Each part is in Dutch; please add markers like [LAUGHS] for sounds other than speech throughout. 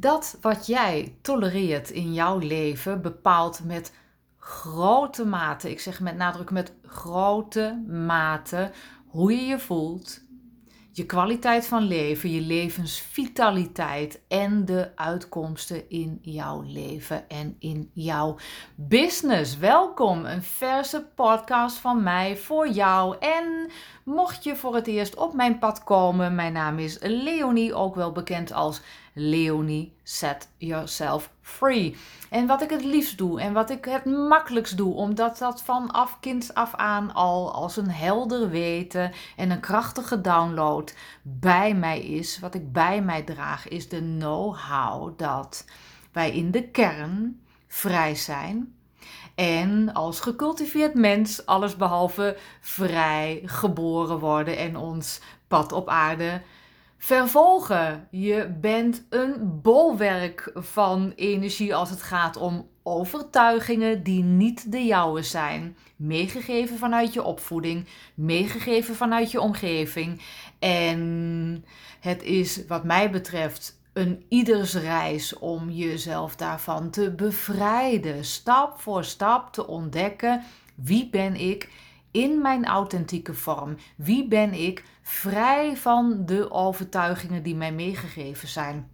Dat wat jij tolereert in jouw leven bepaalt met grote mate, ik zeg met nadruk met grote mate, hoe je je voelt, je kwaliteit van leven, je levensvitaliteit en de uitkomsten in jouw leven en in jouw business. Welkom, een verse podcast van mij voor jou. En mocht je voor het eerst op mijn pad komen, mijn naam is Leonie, ook wel bekend als Leonie Set Yourself Free. En wat ik het liefst doe en wat ik het makkelijkst doe, omdat dat vanaf kind af aan al als een helder weten en een krachtige download bij mij is, wat ik bij mij draag, is de know-how dat wij in de kern vrij zijn. En als gecultiveerd mens alles behalve vrij geboren worden en ons pad op aarde vervolgen. Je bent een bolwerk van energie als het gaat om overtuigingen die niet de jouwe zijn. Meegegeven vanuit je opvoeding, meegegeven vanuit je omgeving. En het is wat mij betreft een ieders reis om jezelf daarvan te bevrijden. Stap voor stap te ontdekken wie ben ik in mijn authentieke vorm. Wie ben ik? Vrij van de overtuigingen die mij meegegeven zijn?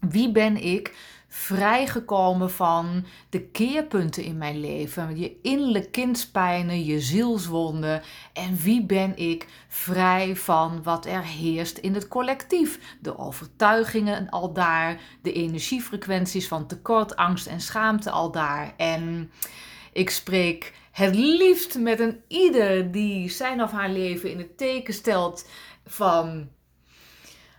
Wie ben ik? Vrijgekomen van de keerpunten in mijn leven, je innerlijke kindspijnen, je zielswonden. En wie ben ik? Vrij van wat er heerst in het collectief, de overtuigingen al daar, de energiefrequenties van tekort, angst en schaamte al daar. En ik spreek het liefst met een ieder die zijn of haar leven in het teken stelt van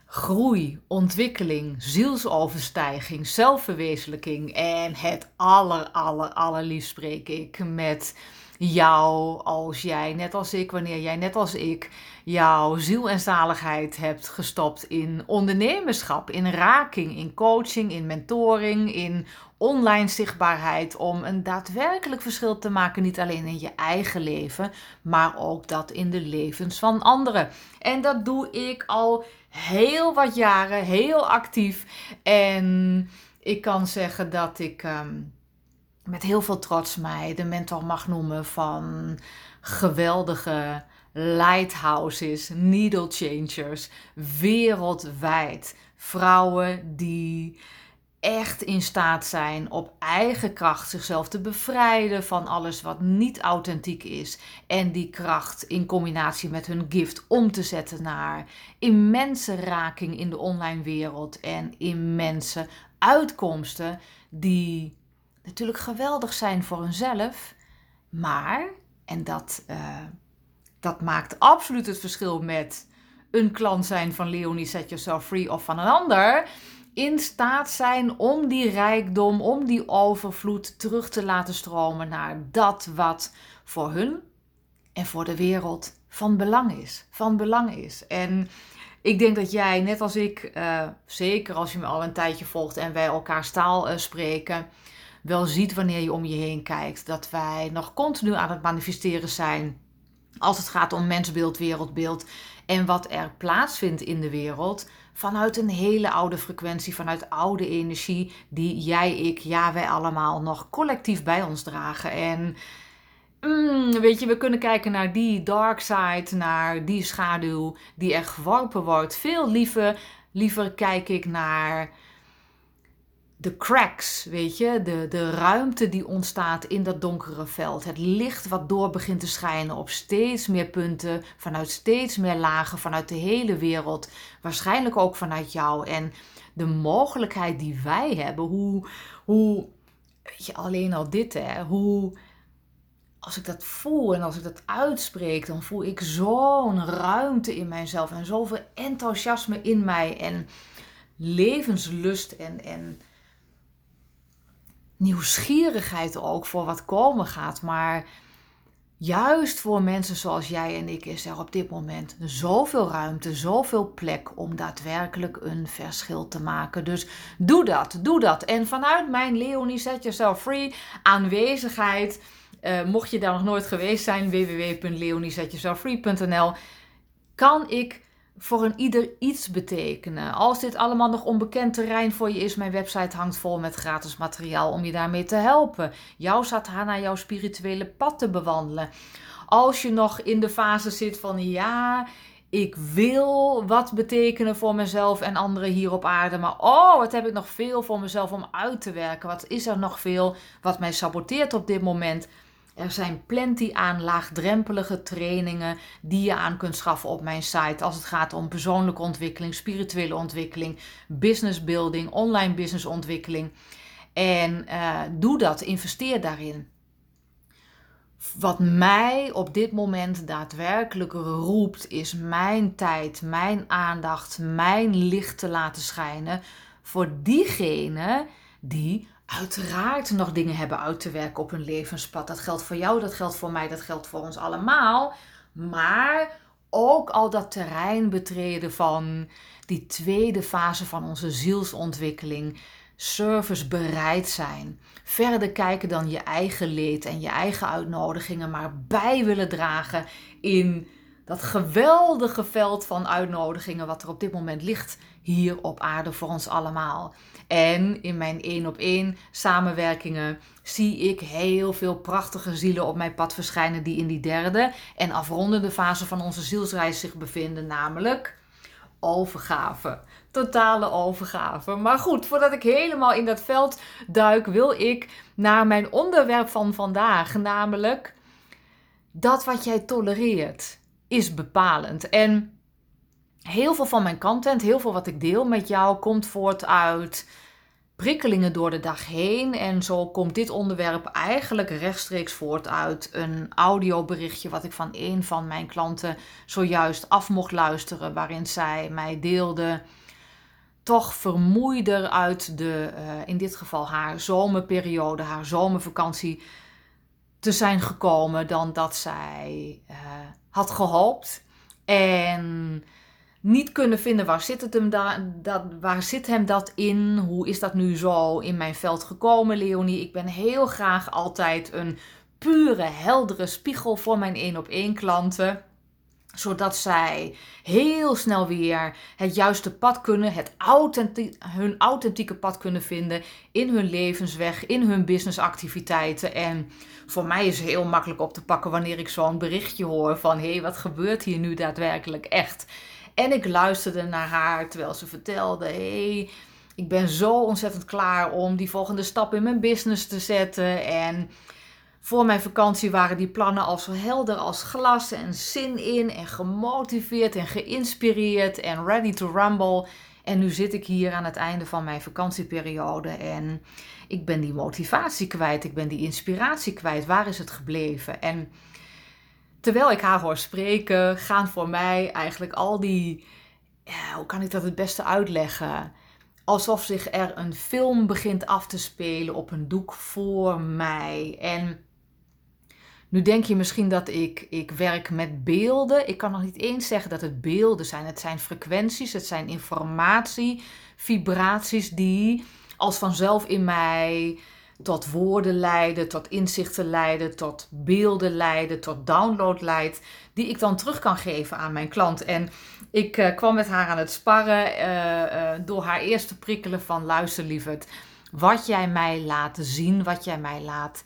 groei, ontwikkeling, zielsoverstijging, zelfverwezenlijking. En het aller, aller, allerliefst spreek ik met jou als jij, net als ik, wanneer jij net als ik jouw ziel en zaligheid hebt gestopt in ondernemerschap, in raking, in coaching, in mentoring, in online zichtbaarheid om een daadwerkelijk verschil te maken, niet alleen in je eigen leven, maar ook dat in de levens van anderen. En dat doe ik al heel wat jaren, heel actief. En ik kan zeggen dat ik ehm, met heel veel trots mij de mentor mag noemen van geweldige lighthouses, needle changers, wereldwijd. Vrouwen die echt in staat zijn op eigen kracht zichzelf te bevrijden van alles wat niet authentiek is. En die kracht in combinatie met hun gift om te zetten naar immense raking in de online wereld en immense uitkomsten die natuurlijk geweldig zijn voor hunzelf. Maar, en dat, uh, dat maakt absoluut het verschil met een klant zijn van Leonie Set Yourself Free of van een ander in staat zijn om die rijkdom, om die overvloed terug te laten stromen naar dat wat voor hun en voor de wereld van belang is. Van belang is. En ik denk dat jij, net als ik, uh, zeker als je me al een tijdje volgt en wij elkaar taal uh, spreken, wel ziet wanneer je om je heen kijkt dat wij nog continu aan het manifesteren zijn als het gaat om mensbeeld, wereldbeeld en wat er plaatsvindt in de wereld vanuit een hele oude frequentie, vanuit oude energie die jij, ik, ja, wij allemaal nog collectief bij ons dragen. En mm, weet je, we kunnen kijken naar die dark side, naar die schaduw die er geworpen wordt. Veel liever, liever kijk ik naar de cracks, weet je, de, de ruimte die ontstaat in dat donkere veld. Het licht wat door begint te schijnen op steeds meer punten, vanuit steeds meer lagen, vanuit de hele wereld, waarschijnlijk ook vanuit jou. En de mogelijkheid die wij hebben, hoe, hoe weet je, alleen al dit, hè, hoe, als ik dat voel en als ik dat uitspreek, dan voel ik zo'n ruimte in mijzelf en zoveel enthousiasme in mij en levenslust en, en nieuwsgierigheid ook voor wat komen gaat. Maar juist voor mensen zoals jij en ik is er op dit moment zoveel ruimte, zoveel plek om daadwerkelijk een verschil te maken. Dus doe dat, doe dat. En vanuit mijn Leonie Set Yourself Free aanwezigheid, uh, mocht je daar nog nooit geweest zijn, www.leoniesetyourselffree.nl, kan ik voor een ieder iets betekenen. Als dit allemaal nog onbekend terrein voor je is, mijn website hangt vol met gratis materiaal om je daarmee te helpen. Jouw sadhana, jouw spirituele pad te bewandelen. Als je nog in de fase zit van ja, ik wil wat betekenen voor mezelf en anderen hier op aarde. Maar oh, wat heb ik nog veel voor mezelf om uit te werken. Wat is er nog veel wat mij saboteert op dit moment. Er zijn plenty aan laagdrempelige trainingen die je aan kunt schaffen op mijn site. Als het gaat om persoonlijke ontwikkeling, spirituele ontwikkeling, business building, online business ontwikkeling. En uh, doe dat, investeer daarin. Wat mij op dit moment daadwerkelijk roept, is mijn tijd, mijn aandacht, mijn licht te laten schijnen voor diegenen die uiteraard nog dingen hebben uit te werken op hun levenspad. Dat geldt voor jou, dat geldt voor mij, dat geldt voor ons allemaal. Maar ook al dat terrein betreden van die tweede fase van onze zielsontwikkeling. Service bereid zijn. Verder kijken dan je eigen leed en je eigen uitnodigingen, maar bij willen dragen in dat geweldige veld van uitnodigingen wat er op dit moment ligt hier op aarde voor ons allemaal. En in mijn één op één samenwerkingen zie ik heel veel prachtige zielen op mijn pad verschijnen die in die derde en afrondende fase van onze zielsreis zich bevinden, namelijk overgave. Totale overgave. Maar goed, voordat ik helemaal in dat veld duik, wil ik naar mijn onderwerp van vandaag, namelijk dat wat jij tolereert is bepalend. En heel veel van mijn content, heel veel wat ik deel met jou, komt voort uit prikkelingen door de dag heen. En zo komt dit onderwerp eigenlijk rechtstreeks voort uit een audioberichtje wat ik van een van mijn klanten zojuist af mocht luisteren, waarin zij mij deelde toch vermoeider uit de, uh, in dit geval haar zomerperiode, haar zomervakantie te zijn gekomen dan dat zij uh, had gehoopt. En niet kunnen vinden waar zit, het hem da dat, waar zit hem dat in? Hoe is dat nu zo in mijn veld gekomen, Leonie? Ik ben heel graag altijd een pure, heldere spiegel voor mijn één op één klanten zodat zij heel snel weer het juiste pad kunnen, het authentiek, hun authentieke pad kunnen vinden in hun levensweg, in hun businessactiviteiten. En voor mij is het heel makkelijk op te pakken wanneer ik zo'n berichtje hoor van hé, hey, wat gebeurt hier nu daadwerkelijk echt? En ik luisterde naar haar terwijl ze vertelde: hey, ik ben zo ontzettend klaar om die volgende stap in mijn business te zetten. En voor mijn vakantie waren die plannen al zo helder als glas en zin in en gemotiveerd en geïnspireerd en ready to rumble. En nu zit ik hier aan het einde van mijn vakantieperiode en ik ben die motivatie kwijt, ik ben die inspiratie kwijt. Waar is het gebleven? En terwijl ik haar hoor spreken, gaan voor mij eigenlijk al die, hoe kan ik dat het beste uitleggen? Alsof zich er een film begint af te spelen op een doek voor mij. En nu denk je misschien dat ik, ik werk met beelden. Ik kan nog niet eens zeggen dat het beelden zijn. Het zijn frequenties, het zijn informatie, vibraties die als vanzelf in mij tot woorden leiden, tot inzichten leiden, tot beelden leiden, tot download leidt, die ik dan terug kan geven aan mijn klant. En ik uh, kwam met haar aan het sparren uh, uh, door haar eerste prikkelen van luister lieverd, wat jij mij laat zien, wat jij mij laat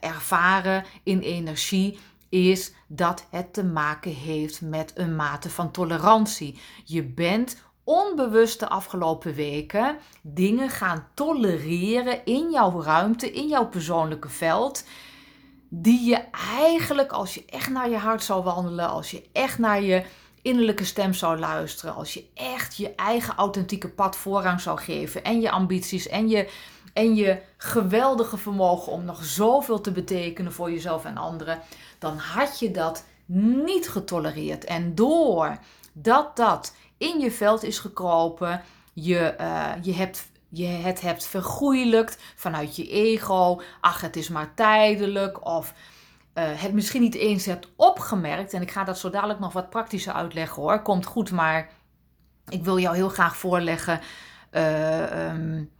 ervaren in energie is dat het te maken heeft met een mate van tolerantie. Je bent onbewust de afgelopen weken dingen gaan tolereren in jouw ruimte, in jouw persoonlijke veld. Die je eigenlijk, als je echt naar je hart zou wandelen, als je echt naar je innerlijke stem zou luisteren, als je echt je eigen authentieke pad voorrang zou geven en je ambities en je en je geweldige vermogen om nog zoveel te betekenen voor jezelf en anderen, dan had je dat niet getolereerd. En door dat dat in je veld is gekropen, je, uh, je, hebt, je het hebt vergoeilijkt vanuit je ego, ach het is maar tijdelijk, of uh, het misschien niet eens hebt opgemerkt, en ik ga dat zo dadelijk nog wat praktischer uitleggen hoor, komt goed, maar ik wil jou heel graag voorleggen. Uh, um,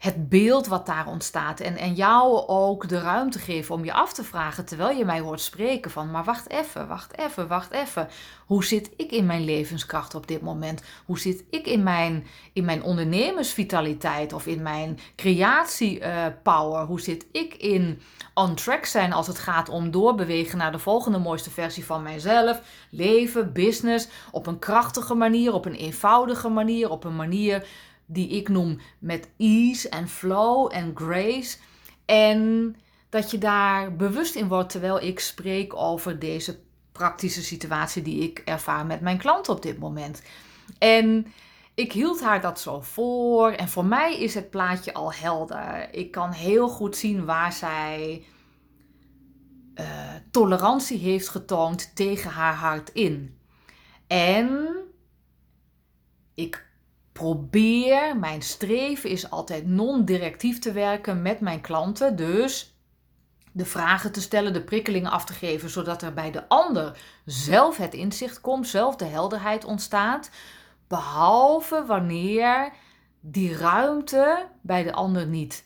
het beeld wat daar ontstaat. En, en jou ook de ruimte geven om je af te vragen terwijl je mij hoort spreken van, maar wacht even, wacht even, wacht even. Hoe zit ik in mijn levenskracht op dit moment? Hoe zit ik in mijn, in mijn ondernemersvitaliteit of in mijn creatiepower? Hoe zit ik in on track zijn als het gaat om doorbewegen naar de volgende mooiste versie van mijzelf? Leven, business, op een krachtige manier, op een eenvoudige manier, op een manier die ik noem met ease en flow en grace. En dat je daar bewust in wordt terwijl ik spreek over deze praktische situatie die ik ervaar met mijn klant op dit moment. En ik hield haar dat zo voor en voor mij is het plaatje al helder. Ik kan heel goed zien waar zij uh, tolerantie heeft getoond tegen haar hart in. En ik probeer, mijn streven is altijd non-directief te werken met mijn klanten. Dus de vragen te stellen, de prikkelingen af te geven, zodat er bij de ander zelf het inzicht komt, zelf de helderheid ontstaat. Behalve wanneer die ruimte bij de ander niet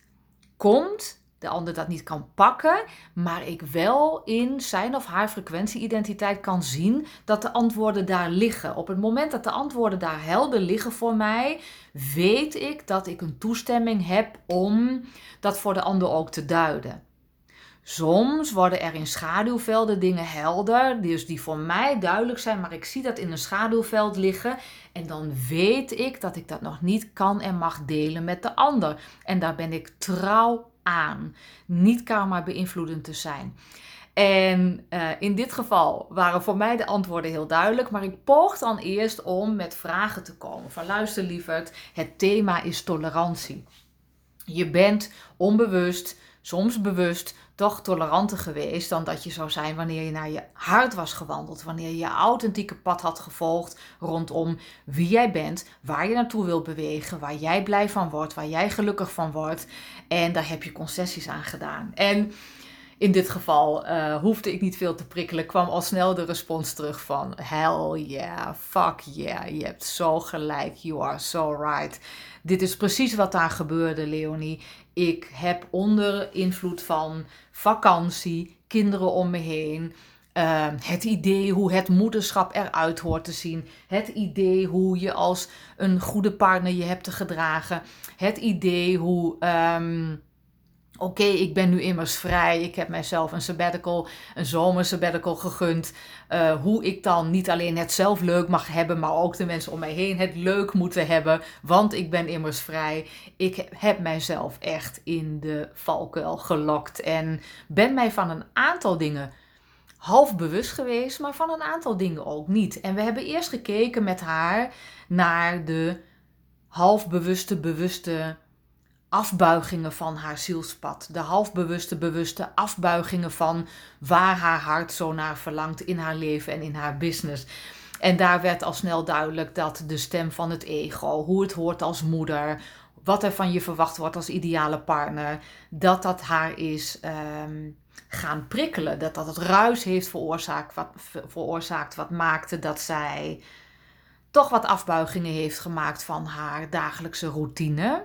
komt de ander dat niet kan pakken, maar ik wel in zijn of haar frequentieidentiteit kan zien dat de antwoorden daar liggen. Op het moment dat de antwoorden daar helder liggen voor mij, weet ik dat ik een toestemming heb om dat voor de ander ook te duiden. Soms worden er in schaduwvelden dingen helder, dus die voor mij duidelijk zijn, maar ik zie dat in een schaduwveld liggen en dan weet ik dat ik dat nog niet kan en mag delen met de ander. En daar ben ik trouw aan. Niet karma beïnvloedend te zijn. En uh, in dit geval waren voor mij de antwoorden heel duidelijk, maar ik poog dan eerst om met vragen te komen. Van luister lieverd, het thema is tolerantie. Je bent onbewust, soms bewust, toch toleranter geweest dan dat je zou zijn wanneer je naar je hart was gewandeld. Wanneer je je authentieke pad had gevolgd rondom wie jij bent, waar je naartoe wilt bewegen, waar jij blij van wordt, waar jij gelukkig van wordt. En daar heb je concessies aan gedaan. En in dit geval uh, hoefde ik niet veel te prikkelen, kwam al snel de respons terug van hell yeah, fuck yeah, je hebt zo gelijk, you are so right. Dit is precies wat daar gebeurde, Leonie. Ik heb onder invloed van vakantie, kinderen om me heen, uh, het idee hoe het moederschap eruit hoort te zien. Het idee hoe je als een goede partner je hebt te gedragen. Het idee hoe. Um, Oké, ik ben nu immers vrij. Ik heb mijzelf een sabbatical, een zomer sabbatical gegund. Uh, hoe ik dan niet alleen het zelf leuk mag hebben, maar ook de mensen om mij heen het leuk moeten hebben. Want ik ben immers vrij. Ik heb mijzelf echt in de valkuil gelokt. En ben mij van een aantal dingen half bewust geweest, maar van een aantal dingen ook niet. En we hebben eerst gekeken met haar naar de half bewuste, bewuste afbuigingen van haar zielspad. De halfbewuste, bewuste afbuigingen van waar haar hart zo naar verlangt in haar leven en in haar business. En daar werd al snel duidelijk dat de stem van het ego, hoe het hoort als moeder, wat er van je verwacht wordt als ideale partner, dat dat haar is ehm, gaan prikkelen. Dat dat het ruis heeft veroorzaakt wat, veroorzaakt, wat maakte dat zij toch wat afbuigingen heeft gemaakt van haar dagelijkse routine.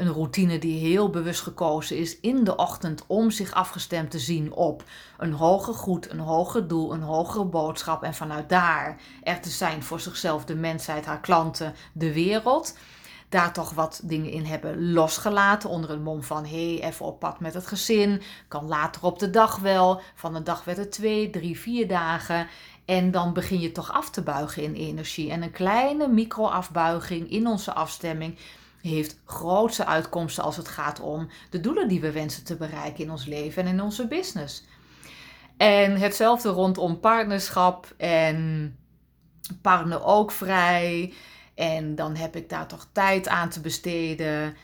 Een routine die heel bewust gekozen is in de ochtend om zich afgestemd te zien op een hoger goed, een hoger doel, een hogere boodschap. En vanuit daar er te zijn voor zichzelf, de mensheid, haar klanten, de wereld. Daar toch wat dingen in hebben losgelaten onder het mom van hé, hey, even op pad met het gezin. Kan later op de dag wel. Van een dag werd het twee, drie, vier dagen. En dan begin je toch af te buigen in energie. En een kleine micro-afbuiging in onze afstemming heeft grootse uitkomsten als het gaat om de doelen die we wensen te bereiken in ons leven en in onze business. En hetzelfde rondom partnerschap en partner ook vrij. En dan heb ik daar toch tijd aan te besteden.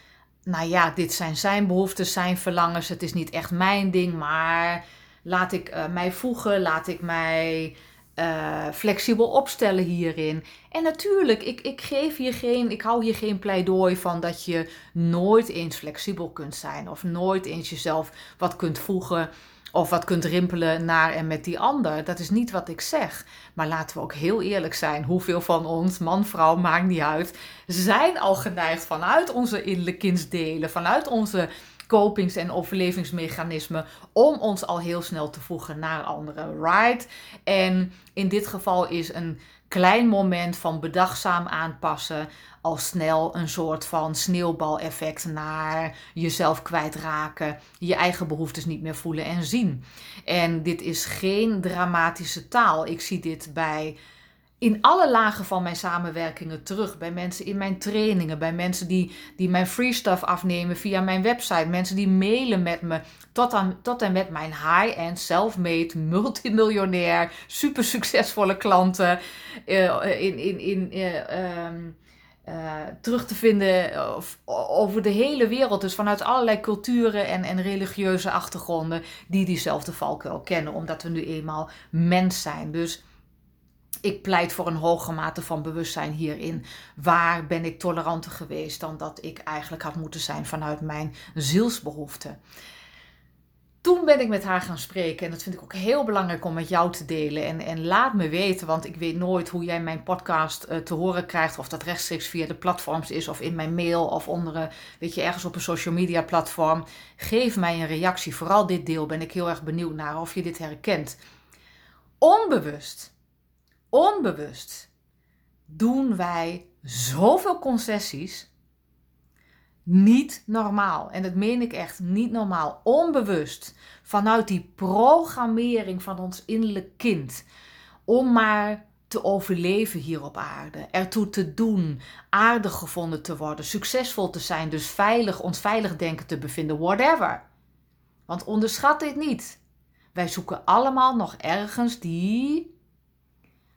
Nou ja, dit zijn zijn behoeften, zijn verlangens. Het is niet echt mijn ding, maar laat ik uh, mij voegen, laat ik mij uh, flexibel opstellen hierin. En natuurlijk, ik, ik geef hier geen, ik hou hier geen pleidooi van dat je nooit eens flexibel kunt zijn of nooit eens jezelf wat kunt voegen of wat kunt rimpelen naar en met die ander. Dat is niet wat ik zeg. Maar laten we ook heel eerlijk zijn. Hoeveel van ons, man, vrouw, maakt niet uit, zijn al geneigd vanuit onze innerlijke kindsdelen, vanuit onze copings- en overlevingsmechanismen om ons al heel snel te voegen naar anderen, right? En in dit geval is een klein moment van bedachtzaam aanpassen al snel een soort van sneeuwbaleffect naar jezelf kwijtraken, je eigen behoeftes niet meer voelen en zien. En dit is geen dramatische taal. Ik zie dit bij in alle lagen van mijn samenwerkingen terug. Bij mensen in mijn trainingen, bij mensen die, die mijn free stuff afnemen via mijn website, mensen die mailen met me, tot, aan, tot en met mijn high-end, self-made, multimiljonair, super succesvolle klanten uh, in, in, in, uh, um, uh, terug te vinden over de hele wereld. Dus vanuit allerlei culturen en, en religieuze achtergronden die diezelfde valkuil kennen, omdat we nu eenmaal mens zijn. Dus ik pleit voor een hoge mate van bewustzijn hierin. Waar ben ik toleranter geweest dan dat ik eigenlijk had moeten zijn vanuit mijn zielsbehoeften? Toen ben ik met haar gaan spreken en dat vind ik ook heel belangrijk om met jou te delen. En, en laat me weten, want ik weet nooit hoe jij mijn podcast uh, te horen krijgt. Of dat rechtstreeks via de platforms is of in mijn mail of onder, weet je, ergens op een social media platform. Geef mij een reactie. Vooral dit deel ben ik heel erg benieuwd naar of je dit herkent. Onbewust onbewust doen wij zoveel concessies. Niet normaal. En dat meen ik echt niet normaal. Onbewust. Vanuit die programmering van ons innerlijk kind. Om maar te overleven hier op aarde. Ertoe te doen. Aardig gevonden te worden. Succesvol te zijn. Dus veilig, ons veilig denken te bevinden. Whatever. Want onderschat dit niet. Wij zoeken allemaal nog ergens die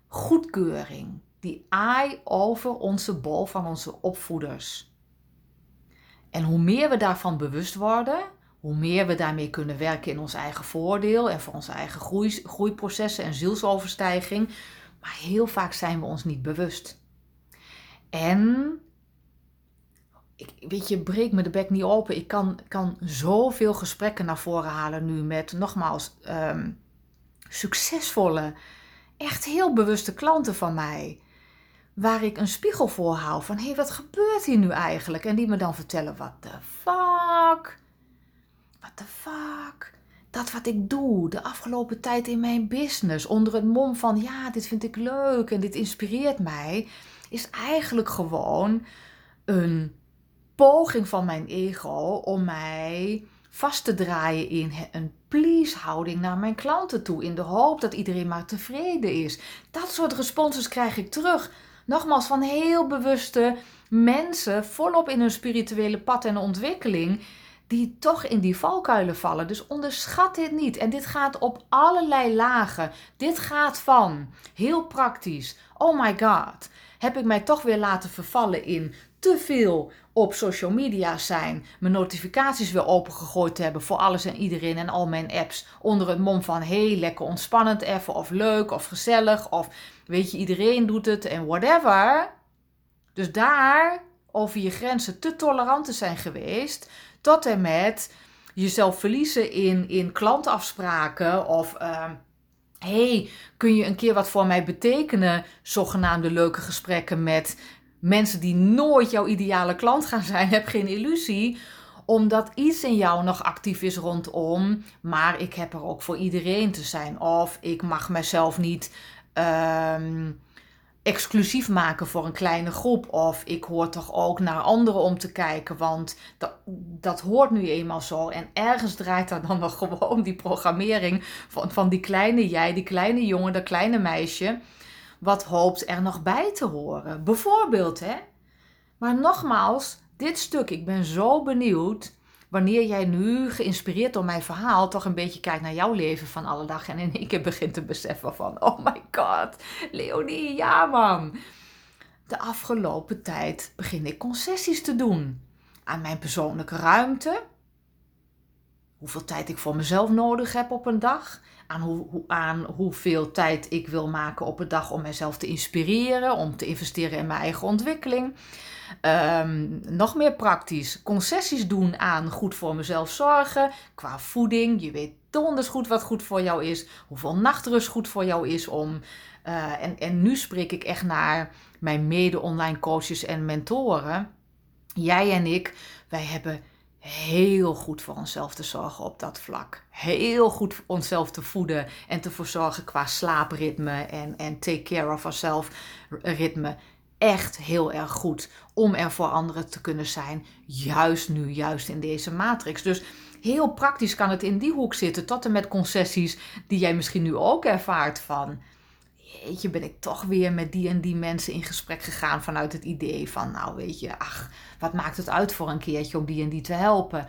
goedkeuring, die aai over onze bol van onze opvoeders. En hoe meer we daarvan bewust worden, hoe meer we daarmee kunnen werken in ons eigen voordeel en voor onze eigen groei, groeiprocessen en zielsoverstijging. Maar heel vaak zijn we ons niet bewust. En ik, weet je, breek me de bek niet open. Ik kan, kan zoveel gesprekken naar voren halen nu met, nogmaals, um, succesvolle echt heel bewuste klanten van mij. Waar ik een spiegel voor hou van hé, hey, wat gebeurt hier nu eigenlijk? En die me dan vertellen: wat de fuck? Wat de fuck? Dat wat ik doe de afgelopen tijd in mijn business, onder het mom van ja, dit vind ik leuk en dit inspireert mij, is eigenlijk gewoon een poging van mijn ego om mij vast te draaien in een please-houding naar mijn klanten toe. In de hoop dat iedereen maar tevreden is. Dat soort responses krijg ik terug. Nogmaals, van heel bewuste mensen, volop in hun spirituele pad en ontwikkeling, die toch in die valkuilen vallen. Dus onderschat dit niet. En dit gaat op allerlei lagen. Dit gaat van heel praktisch. Oh my god. Heb ik mij toch weer laten vervallen in te veel op social media zijn, mijn notificaties weer opengegooid hebben voor alles en iedereen en al mijn apps onder het mom van hey, lekker ontspannend even of leuk of gezellig of weet je, iedereen doet het en whatever. Dus daar over je grenzen te tolerant te zijn geweest, tot en met jezelf verliezen in, in klantafspraken of... Uh, hey, kun je een keer wat voor mij betekenen? Zogenaamde leuke gesprekken met mensen die nooit jouw ideale klant gaan zijn, [LAUGHS] heb geen illusie omdat iets in jou nog actief is rondom, maar ik heb er ook voor iedereen te zijn. Of ik mag mezelf niet ehm, exclusief maken voor een kleine groep. Of ik hoor toch ook naar anderen om te kijken, want dat, dat hoort nu eenmaal zo. En ergens draait daar dan [LAUGHS] nog gewoon die programmering van, van die kleine jij, die kleine jongen, dat kleine meisje wat hoopt er nog bij te horen. Bijvoorbeeld, hè? Maar nogmaals, dit stuk, ik ben zo benieuwd wanneer jij nu geïnspireerd door mijn verhaal toch een beetje kijkt naar jouw leven van alle dag en in één keer begint te beseffen van, oh my god, Leonie, ja man. De afgelopen tijd begin ik concessies te doen aan mijn persoonlijke ruimte, hoeveel tijd ik voor mezelf nodig heb op een dag, aan, hoe, aan hoeveel tijd ik wil maken op een dag om mezelf te inspireren, om te investeren in mijn eigen ontwikkeling. Um, nog meer praktisch, concessies doen aan goed voor mezelf zorgen, qua voeding. Je weet donders goed wat goed voor jou is. Hoeveel nachtrust goed voor jou is om. Uh, en, en nu spreek ik echt naar mijn mede-online coaches en mentoren. Jij en ik, wij hebben heel goed voor onszelf te zorgen op dat vlak. Heel goed onszelf te voeden en te verzorgen qua slaapritme en, en take care of ourselves ritme. Echt heel erg goed om er voor anderen te kunnen zijn. Juist nu, juist in deze matrix. Dus heel praktisch kan het in die hoek zitten. Tot en met concessies die jij misschien nu ook ervaart van jeetje, ben ik toch weer met die en die mensen in gesprek gegaan vanuit het idee van, nou weet je, ach, wat maakt het uit voor een keertje om die en die te helpen?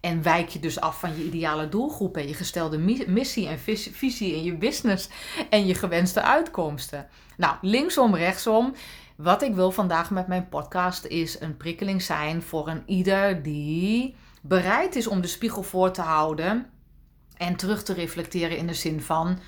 En wijk je dus af van je ideale doelgroep en je gestelde missie en visie in je business en je gewenste uitkomsten. Nou, linksom, rechtsom. Wat ik wil vandaag met mijn podcast is een prikkeling zijn voor een ieder die bereid is om de spiegel voor te houden en terug te reflecteren in de zin van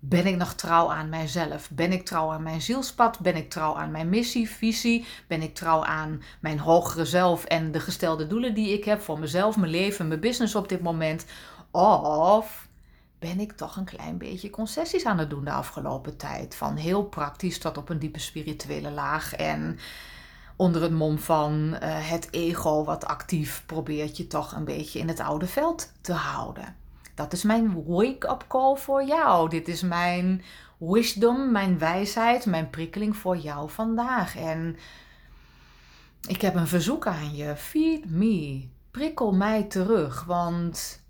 ben ik nog trouw aan mijzelf? Ben ik trouw aan mijn zielspad? Ben ik trouw aan mijn missie, visie? Ben ik trouw aan mijn hogere zelf en de gestelde doelen die ik heb voor mezelf, mijn leven, mijn business op dit moment? Of ben ik toch een klein beetje concessies aan het doen de afgelopen tijd? Van heel praktisch tot op een diepe spirituele laag en onder het mom van uh, het ego wat actief probeert je toch een beetje in het oude veld te houden. Dat is mijn wake-up call voor jou. Dit is mijn wisdom, mijn wijsheid, mijn prikkeling voor jou vandaag. En ik heb een verzoek aan je. Feed me. Prikkel mij terug. Want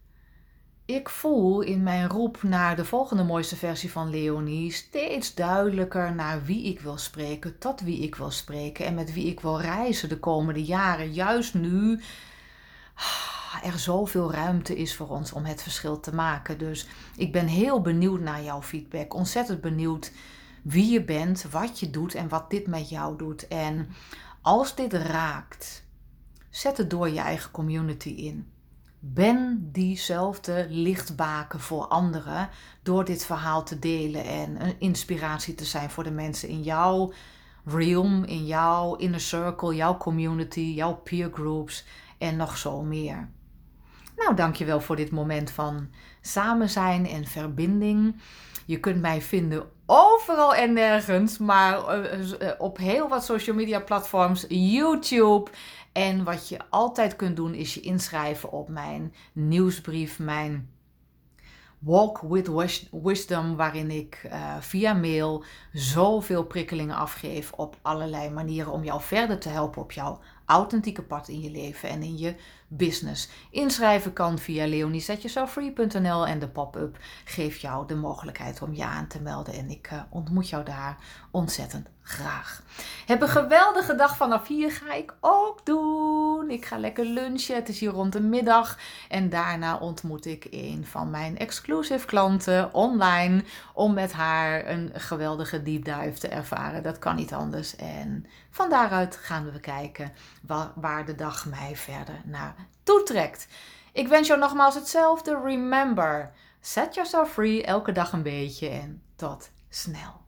ik voel in mijn roep naar de volgende mooiste versie van Leonie steeds duidelijker naar wie ik wil spreken, tot wie ik wil spreken en met wie ik wil reizen de komende jaren. Juist nu er zoveel ruimte is voor ons om het verschil te maken. Dus ik ben heel benieuwd naar jouw feedback. Ontzettend benieuwd wie je bent, wat je doet en wat dit met jou doet. En als dit raakt, zet het door je eigen community in. Ben diezelfde lichtbaken voor anderen door dit verhaal te delen en een inspiratie te zijn voor de mensen in jouw realm, in jouw inner circle, jouw community, jouw peer groups en nog zo meer. Nou, dankjewel voor dit moment van samen zijn en verbinding. Je kunt mij vinden overal en nergens, maar eh, eh, op heel wat social media platforms, YouTube. En wat je altijd kunt doen is je inschrijven op mijn nieuwsbrief, mijn Walk with Wisdom, waarin ik uh, via mail zoveel prikkelingen afgeef op allerlei manieren om jou verder te helpen op jouw authentieke pad in je leven en in je business. Inschrijven kan via leoniesetjezelffree.nl en de pop-up geeft jou de mogelijkheid om je aan te melden. En ik uh, ontmoet jou daar ontzettend graag. Heb een geweldige dag vanaf hier ga ik ook doen. Ik ga lekker lunchen. Het is hier rond de middag. En daarna ontmoet ik een van mijn exclusive klanten online. Om met haar een geweldige deep dive te ervaren. Dat kan niet anders. En van daaruit gaan we kijken waar, de dag mij verder naar toetrekt. Ik wens jou nogmaals hetzelfde. Remember, set yourself free elke dag een beetje. En tot snel.